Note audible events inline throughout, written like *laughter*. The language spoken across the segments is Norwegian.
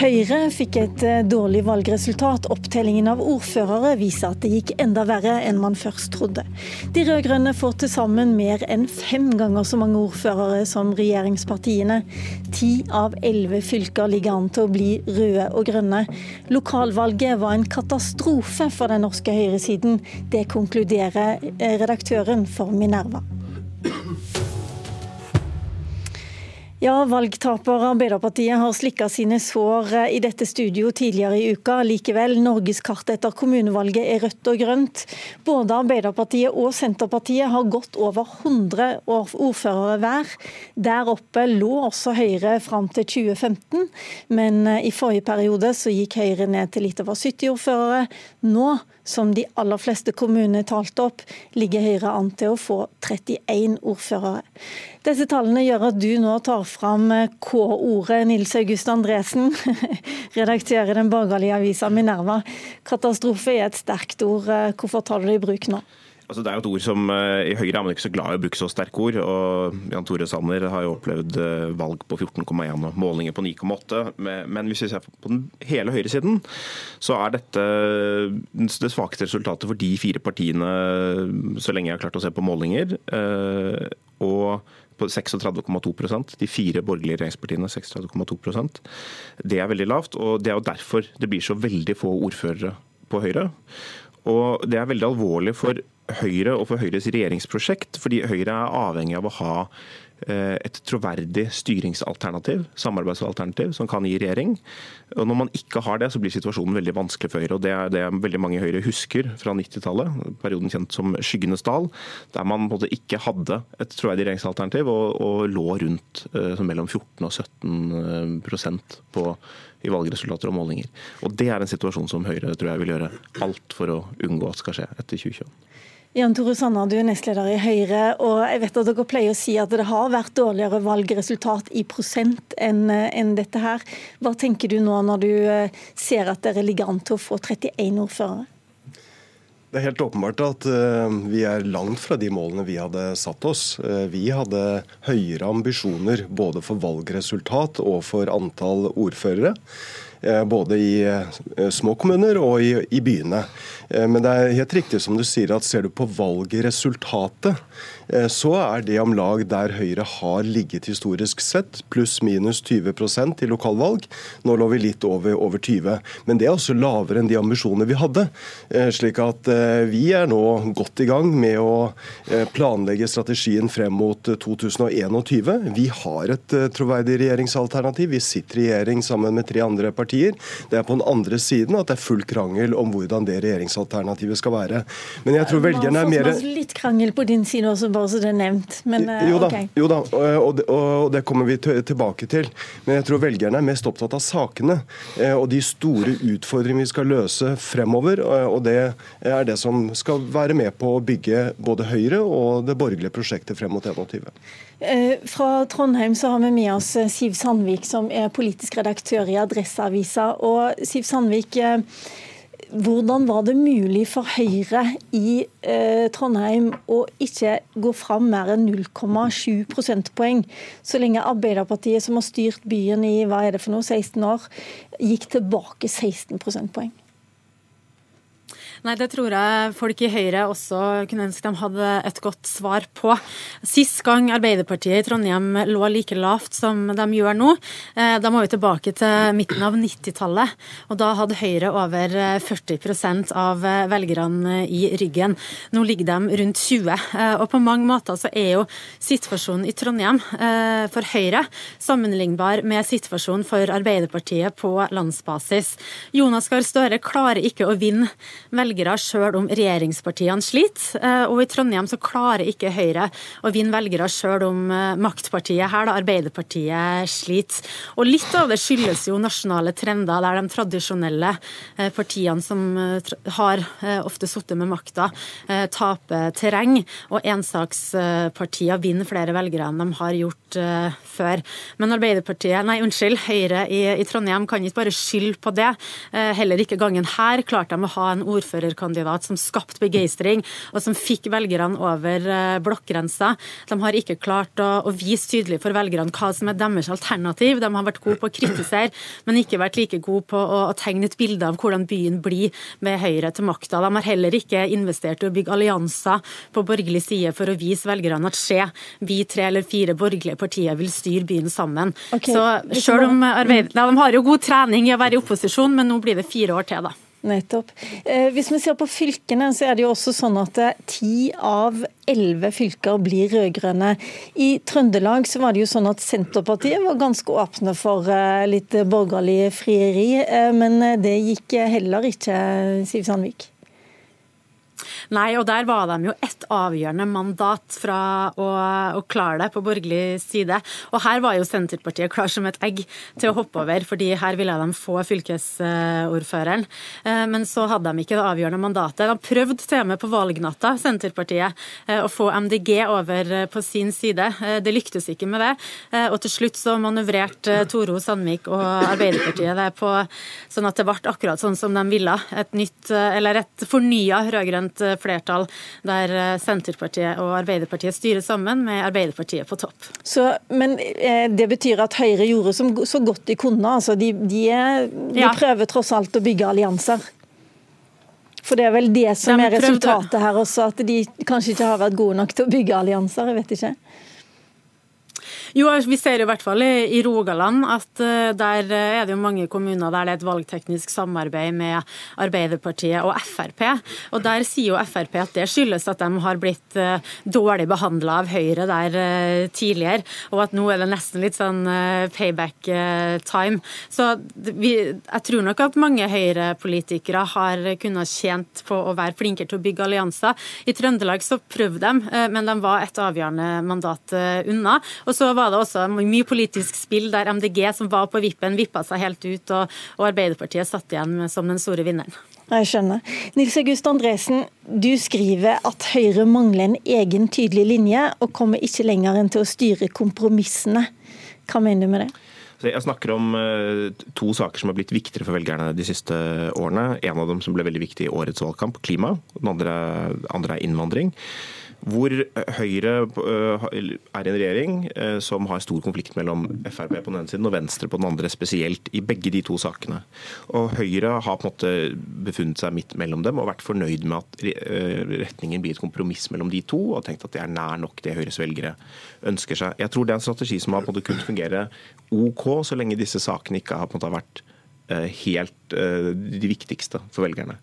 Høyre fikk et eh, dårlig valgresultat. Opptellingen av ordførere viser at det gikk enda verre enn man først trodde. De rød-grønne får til sammen mer enn fem ganger så mange ordførere som regjeringspartiene. Ti av elleve fylker ligger an til å bli røde og grønne. Lokalvalget var en katastrofe for den norske høyresiden. Det konkluderer eh, redaktøren for Minerva. Ja, valgtaper Arbeiderpartiet har slikka sine sår eh, i dette studio tidligere i uka. Likevel, norgeskartet etter kommunevalget er rødt og grønt. Både Arbeiderpartiet og Senterpartiet har gått over 100 ordførere hver. Der oppe lå også Høyre fram til 2015, men eh, i forrige periode så gikk Høyre ned til litt over 70 ordførere. Nå som de aller fleste kommunene talte opp, ligger Høyre an til å få 31 ordførere. Disse tallene gjør at du nå tar fram K-ordet, Nils August Andresen, *laughs* redaktør i den borgerlige avisa Minerva. Katastrofe er et sterkt ord. Hvorfor tar du det i bruk nå? Altså, det er jo et ord som eh, I Høyre er man ikke så glad i å bruke så sterke ord. og Jan Tore Sanner har jo opplevd eh, valg på 14,1 og målinger på 9,8. Men hvis vi ser på den hele høyresiden, så er dette det svakeste resultatet for de fire partiene så lenge jeg har klart å se på målinger. Eh, og 36,2% De fire borgerlige regjeringspartiene 36,2% Det er veldig lavt. og Det er jo derfor det blir så veldig få ordførere på Høyre. Og Det er veldig alvorlig for Høyre og for Høyres regjeringsprosjekt, fordi Høyre er avhengig av å ha et troverdig styringsalternativ, samarbeidsalternativ, som kan gi regjering. Og Når man ikke har det, så blir situasjonen veldig vanskelig for Høyre. og Det er det veldig mange i Høyre husker fra 90-tallet, perioden kjent som skyggenes dal, der man måte ikke hadde et troverdig regjeringsalternativ og, og lå rundt uh, mellom 14 og 17 prosent på i valgresultater og målinger. Og Det er en situasjon som Høyre tror jeg vil gjøre alt for å unngå at skal skje etter 2021. Jan Tore Sanna, du er nestleder i Høyre, og jeg vet at dere pleier å si at det har vært dårligere valgresultat i prosent enn en dette her. Hva tenker du nå når du eh, ser at dere ligger an til å få 31 ordførere? Det er helt åpenbart at uh, vi er langt fra de målene vi hadde satt oss. Vi hadde høyere ambisjoner både for valgresultat og for antall ordførere. Uh, både i små kommuner og i, i byene. Eh, men det er helt riktig som du sier at ser du på valgresultatet, eh, så er det om lag der Høyre har ligget historisk sett, pluss-minus 20% i lokalvalg. Nå lå vi litt over, over 20 men det er også lavere enn de ambisjonene vi hadde. Eh, slik at vi er nå godt i gang med å planlegge strategien frem mot 2021. Vi har et troverdig regjeringsalternativ. Vi sitter i regjering sammen med tre andre partier. Det er på den andre siden at det er full krangel om hvordan det regjeringsalternativet skal være. Men jeg tror velgerne er mer krangel på din side også, bare så det er nevnt. Men, jo, da, okay. jo da, og det, og det kommer vi tilbake til. Men jeg tror velgerne er mest opptatt av sakene eh, og de store utfordringene vi skal løse fremover. Og det er det som skal være med på å bygge både Høyre og det borgerlige prosjektet frem mot 21. Eh, fra Trondheim så har vi med oss Siv Sandvik, som er politisk redaktør i Adresseavisa. Og Siv Sandvik, hvordan var det mulig for Høyre i eh, Trondheim å ikke gå fram mer enn 0,7 prosentpoeng, så lenge Arbeiderpartiet, som har styrt byen i hva er det for noe, 16 år, gikk tilbake 16 prosentpoeng? Nei, Det tror jeg folk i Høyre også kunne ønske de hadde et godt svar på. Sist gang Arbeiderpartiet i Trondheim lå like lavt som de gjør nå, eh, da må vi tilbake til midten av 90-tallet. Og da hadde Høyre over 40% av velgerne i ryggen. Nå ligger de rundt 20. Eh, og på mange måter så er jo situasjonen i Trondheim eh, for Høyre sammenlignbar med situasjonen for Arbeiderpartiet på landsbasis. Jonas Gahr Støre klarer ikke å vinne velgerne velgere sjøl om regjeringspartiene sliter. Eh, og i Trondheim så klarer ikke Høyre å vinne velgere sjøl om eh, maktpartiet her, da Arbeiderpartiet sliter. Og litt av det skyldes jo nasjonale trender, der de tradisjonelle eh, partiene som har ofte sittet med makta, taper terreng. Og ensakspartier vinner flere velgere enn de har gjort før. Men Arbeiderpartiet, nei unnskyld, Høyre i, i Trondheim kan ikke bare skylde på det. Heller ikke gangen her klarte de å ha en ordfører ordførerkandidat som skapte begeistring, og som fikk velgerne over eh, blokkgrensa. De har ikke klart å, å vise tydelig for velgerne hva som er deres alternativ. De har vært gode på å kritisere, men ikke vært like gode på å, å tegne et bilde av hvordan byen blir med Høyre til makta. De har heller ikke investert i å bygge allianser på borgerlig side for å vise velgerne at se, vi tre eller fire borgerlige partier vil styre byen sammen. Okay. Så selv om Arbeid... De har jo god trening i å være i opposisjon, men nå blir det fire år til, da. Nettopp. Eh, hvis vi ser på fylkene, så er det jo også sånn at eh, ti av elleve fylker blir rød-grønne. I Trøndelag så var det jo sånn at Senterpartiet var ganske åpne for eh, litt borgerlig frieri, men det gikk heller ikke, Siv Sandvik? Nei, og der var de jo ett avgjørende mandat fra å, å, klare det på borgerlig side. Og her var jo Senterpartiet klar som et egg til å hoppe over, fordi her ville de få fylkesordføreren. Eh, men så hadde de ikke det avgjørende mandatet. De prøvde til og med på valgnatta, Senterpartiet, eh, å få MDG over eh, på sin side. Det lyktes ikke med det. Og til slutt så manøvrerte Toro Sandvik og Arbeiderpartiet det på sånn at det ble akkurat sånn som de ville. Et nytt, eller et fornya rød-grønt flertall der eh, Senterpartiet og Arbeiderpartiet styrer sammen, med Arbeiderpartiet på topp. Så, men eh, det betyr at Høyre gjorde som, så godt de kunne? altså De, de, de ja. prøver tross alt å bygge allianser? For det er vel det som de er resultatet her også, at de kanskje ikke har vært gode nok til å bygge allianser? jeg vet ikke. Jo, vi ser i hvert fall i Rogaland at eh, der eh, er det jo mange kommuner der det er et valgteknisk samarbeid med Arbeiderpartiet og Frp. Og der sier jo Frp at det skyldes at de har blitt eh, dårlig behandla av Høyre der tidligere, og at nå er det nesten litt sånn payback time. Så vi, jeg tror nok at mange Høyre-politikere har kunnet tjent på å være flinkere til å bygge allianser. I Trøndelag så prøvde de, men de var et avgjørende mandat unna. Og så var det også mye politisk spill der MDG, som var på vippen, vippa seg helt ut, og, og Arbeiderpartiet satt igjen som den store vinneren. Jeg skjønner. Nils August Andresen, du skriver at Høyre mangler en egen tydelig linje, og kommer ikke lenger enn til å styre kompromissene. Hva mener du med det? Jeg snakker om eh, to saker som har blitt viktigere for velgerne de siste årene. En av dem som ble veldig viktig i årets valgkamp, klima. Den andre, andre er innvandring hvor Høyre eh, er i en regjering eh, som har stor konflikt mellom Frp på den ene siden og Venstre på den andre, spesielt i begge de to sakene. Og Høyre har på en måte befunnet seg midt mellom dem og vært fornøyd med at eh, retningen blir et kompromiss mellom de to, og tenkt at det er nær nok det Høyres velgere ønsker seg. Jeg tror det er en strategi som har på en måte kunnet fungere OK så lenge disse sakene ikke har på en måte vært helt de viktigste for velgerne.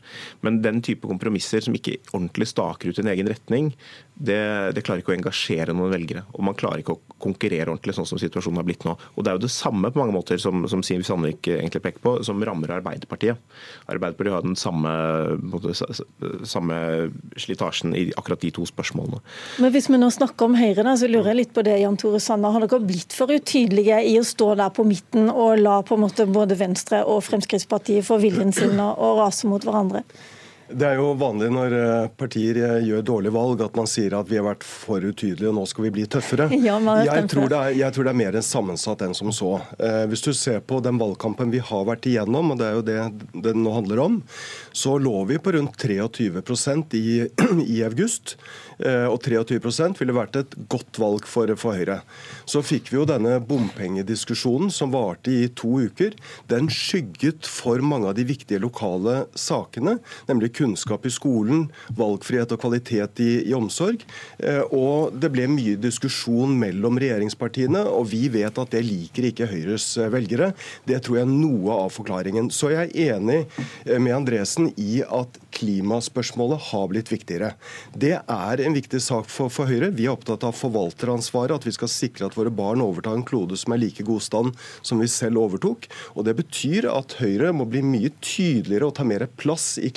Men den type kompromisser som ikke ordentlig staker ut en egen retning, det, det, klarer ikke å engasjere noen velgere. Og man klarer ikke å konkurrere ordentlig, sånn som situasjonen har blitt nå. Og Det er jo det samme på mange måter som, som Siv Sandvik egentlig peker på, som rammer Arbeiderpartiet. Arbeiderpartiet har den samme, måte, samme slitasjen i akkurat de to spørsmålene. Men Hvis vi nå snakker om Høyre, da, så lurer jeg litt på det, Jan Tore Sanner. Har dere blitt for utydelige i å stå der på midten og la på en måte både Venstre og Fremskrittspartiet få viljen sin å rase mot hverandre? Det er jo vanlig når eh, partier eh, gjør dårlige valg at man sier at vi har vært for utydelige og nå skal vi bli tøffere. *laughs* Ja, jeg, tror er, jeg, tror det er, mer sammensatt enn som så. Eh, hvis du ser på den valgkampen vi har vært igjennom, og det er jo det det nå handler om, så lå vi på rundt 23% i, *clears throat* i august. Eh, og 23% ville vært et godt valg for, for, Høyre. Så fikk vi jo denne bompengediskusjonen som varte i to uker. Den skygget for mange av de viktige lokale sakene, nemlig kunnskap i skolen, valgfrihet og kvalitet i, i omsorg. Eh, og det ble mye diskusjon mellom regjeringspartiene, og vi vet at det liker ikke Høyres eh, velgere. Det tror jeg er noe av forklaringen. Så jeg er enig med Andresen i at klimaspørsmålet har blitt viktigere. Det er en viktig sak for, for, Høyre. Vi er opptatt av forvalteransvaret, at vi skal sikre at våre barn overtar en klode som er like god stand som vi selv overtok. Og Det betyr at Høyre må bli mye tydeligere og ta mer plass i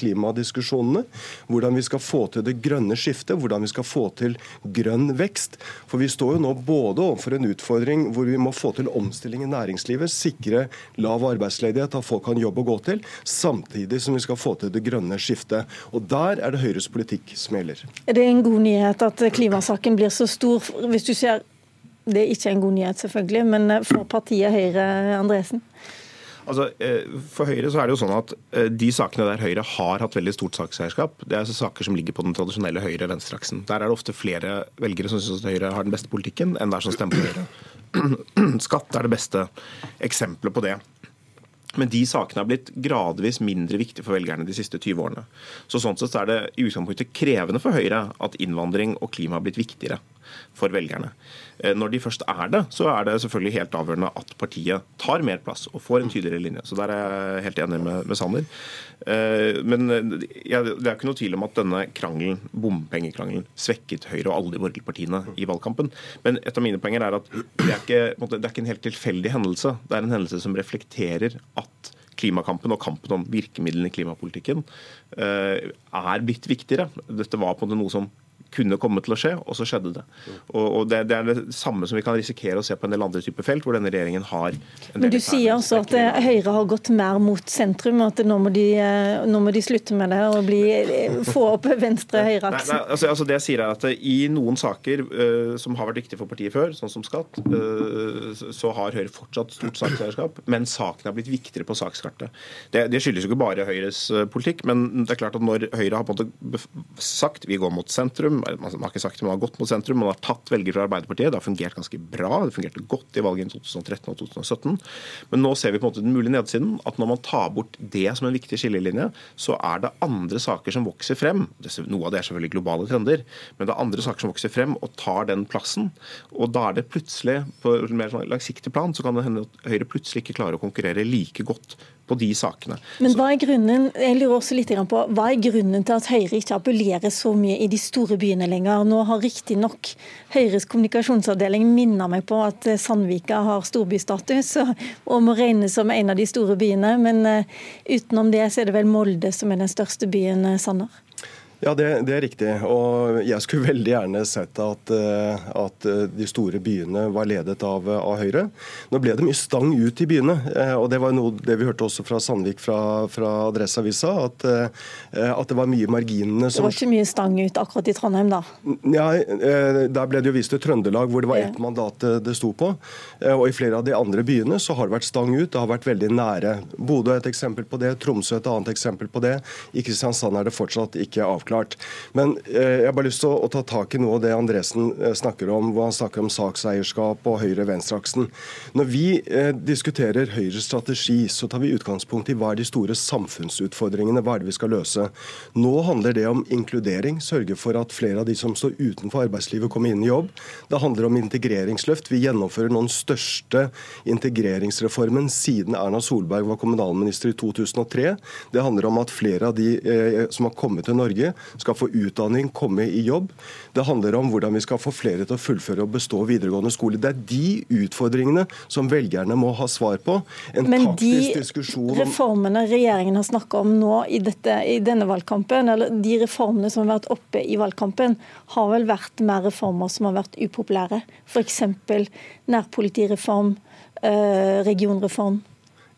klimadiskusjonene. Hvordan vi skal få til det grønne skiftet, hvordan vi skal få til grønn vekst. For vi står jo nå både overfor en utfordring hvor vi må få til omstilling i næringslivet, sikre lav arbeidsledighet, at folk kan jobbe å gå til, samtidig som vi skal få til det grønne skiftet. Og Der er det Høyres politikk som gjelder. Er det en god nyhet at klimasaken blir så stor. Hvis du ser Det er ikke en god nyhet, selvfølgelig, men for partiet Høyre, Andresen? Altså, eh, For Høyre så er det jo sånn at eh, de sakene der Høyre har hatt veldig stort sakseierskap, det er altså saker som ligger på den tradisjonelle høyre-venstreaksen. Der er det ofte flere velgere som syns Høyre har den beste politikken, enn der som stemmer på Høyre. *clears throat* Skatt er det beste eksempelet på det. Men de sakene har blitt gradvis mindre viktige for velgerne de siste 20 årene. Så sånn sett er det i utgangspunktet krevende for Høyre at innvandring og klima har blitt viktigere for velgerne. Eh, når de først er det, så er det selvfølgelig helt avgjørende at partiet tar mer plass og får en tydeligere linje. Så der er jeg helt enig med, med Sanner. Eh, men eh, det er ikke noe tvil om at denne krangelen, bompengekrangelen svekket Høyre og alle de borgerlige partiene i valgkampen. Men et av mine poenger er at det er, ikke, det er ikke en helt tilfeldig hendelse. Det er en hendelse som reflekterer at klimakampen og kampen om virkemidlene i klimapolitikken er blitt viktigere. Dette var på en måte noe som kunne komme til å skje, og så skjedde det. Og, og det, det, er det samme som vi kan risikere å se på en del andre typer felt, hvor denne regjeringen har Men du sier altså at eh, Høyre har gått mer mot sentrum, at nå må de, eh, nå må de slutte med det og bli, eh, få opp venstre-høyre-aksen? Altså, altså, det jeg sier er at I noen saker uh, som har vært viktige for partiet før, sånn som skatt, uh, så har Høyre fortsatt stort sakseierskap, men saken har blitt viktigere på sakskartet. Det, det skyldes jo ikke bare Høyres politikk, men det er klart at når Høyre har på en måte sagt vi går mot sentrum, man har ikke sagt det, man har gått mot sentrum, man har tatt velgere fra Arbeiderpartiet. Det har fungert ganske bra. Det fungerte godt i valgene i 2013 og 2017. Men nå ser vi på en måte den mulige nedsiden. At når man tar bort det som en viktig skillelinje, så er det andre saker som vokser frem. Noe av det er selvfølgelig globale trender, men det er andre saker som vokser frem og tar den plassen. Og da er det plutselig, på en mer sånn langsiktig plan, så kan det hende at Høyre plutselig ikke klarer å konkurrere like godt på de sakene. Men hva er grunnen jeg lurer også litt på, hva er grunnen til at Høyre ikke appellerer så mye i de store byene lenger? Nå har riktignok Høyres kommunikasjonsavdeling minnet meg på at Sandvika har storbystatus og må regnes som en av de store byene, men eh, utenom det så er det vel Molde som er den største byen, eh, Sanner? Ja, det, det, er riktig. Og jeg skulle *laughs* veldig gjerne sett at, eh, at eh, de store byene var ledet av, av, Høyre. Nå ble det mye stang ut i byene. Eh, og det var noe det vi hørte også fra Sandvik fra, fra Adresseavisa, at, at, det var mye marginene som Det var ikke mye stang ut akkurat i Trondheim, da? Ja, der ble det jo vist til Trøndelag, hvor det var ett mandat det sto på. Og i flere av de andre byene så har det vært stang ut. Det har vært veldig nære. Bodø er et eksempel på det, Tromsø et annet eksempel på det. I Kristiansand er det fortsatt ikke avklart klart. Men eh, jeg har bare lyst til å, ta tak i noe av det Andresen eh, snakker om, hvor han snakker om sakseierskap og høyre-venstre-aksen. Når vi eh, diskuterer Høyres strategi, så tar vi utgangspunkt i hva er de store samfunnsutfordringene, hva er det vi skal løse. Nå handler det om inkludering, sørge for at flere av de som står utenfor arbeidslivet, kommer inn i jobb. Det handler om integreringsløft. Vi gjennomfører nå den største integreringsreformen siden Erna Solberg var kommunalminister i 2003. Det handler om at flere av de eh, som har kommet til Norge, skal få utdanning, komme i jobb. Det handler om hvordan vi skal få flere til å fullføre og bestå videregående skole. Det er de utfordringene som velgerne må ha svar på. En Men de reformene regjeringen har snakka om nå i, dette, i, denne valgkampen, eller de reformene som har vært oppe i valgkampen, har vel vært mer reformer som har vært upopulære. F.eks. nærpolitireform, eh, regionreform.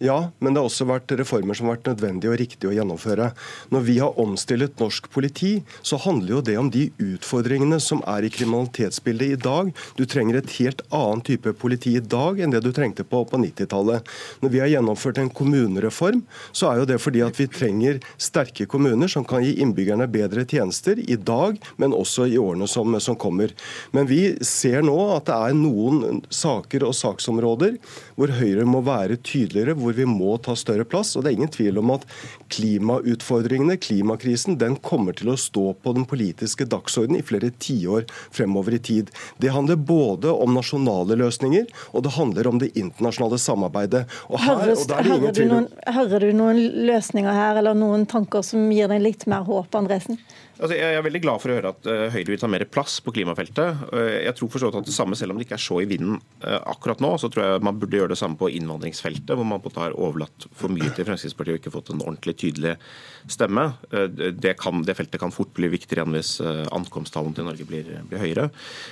Ja, men det har også vært reformer som har vært nødvendige og riktige å gjennomføre. Når vi har omstillet norsk politi, så handler jo det om de utfordringene som er i kriminalitetsbildet i dag. Du trenger et helt annen type politi i dag enn det du trengte på, på 90-tallet. Når vi har gjennomført en kommunereform, så er jo det fordi at vi trenger sterke kommuner som kan gi innbyggerne bedre tjenester i dag, men også i årene som, som kommer. Men vi ser nå at det er noen saker og saksområder hvor Høyre må være tydeligere. hvor hvor vi må ta større plass. og Det er ingen tvil om at klimautfordringene, klimakrisen, den kommer til å stå på den politiske dagsordenen i flere tiår fremover i tid. Det handler både om nasjonale løsninger, og det handler om det internasjonale samarbeidet. Og her, og hører, du noen, hører du noen løsninger her, eller noen tanker som gir deg litt mer håp, Andresen? Altså, jeg er veldig glad for å høre at Høyre vil ta mer plass på klimafeltet. Uh, jeg tror for at det samme, Selv om det ikke er så i vinden uh, akkurat nå, så tror jeg man burde gjøre det samme på innvandringsfeltet, hvor man på har overlatt for mye til Fremskrittspartiet og ikke fått en ordentlig tydelig stemme. Det, kan, det feltet kan fort bli viktigere igjen hvis ankomsttallene til Norge blir, blir, høyere.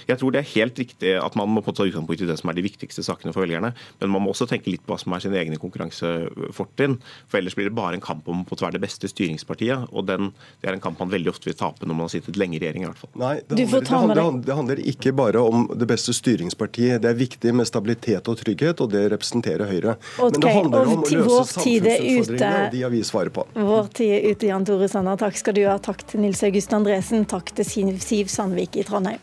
Jeg tror det er helt riktig at man må ta utgangspunkt i det som er de viktigste sakene for velgerne, men man må også tenke litt på hva som er sine egne konkurransefortrinn. For ellers blir det bare en kamp om å være det beste styringspartiet, og den, det er en kamp man veldig ofte vil tape når man har sittet lenge i regjering. i hvert fall. Nei, det handler, det, handler, det handler, ikke bare om det beste styringspartiet. Det er viktig med stabilitet og trygghet, og det representerer Høyre. Okay, handler om å løse samfunnsutfordringene, og de har vi svaret på. Vår tid er ute, Jan Tore Sanner. Takk skal du ha. Takk til Nils August Andresen. Takk til Siv Sandvik i Trondheim.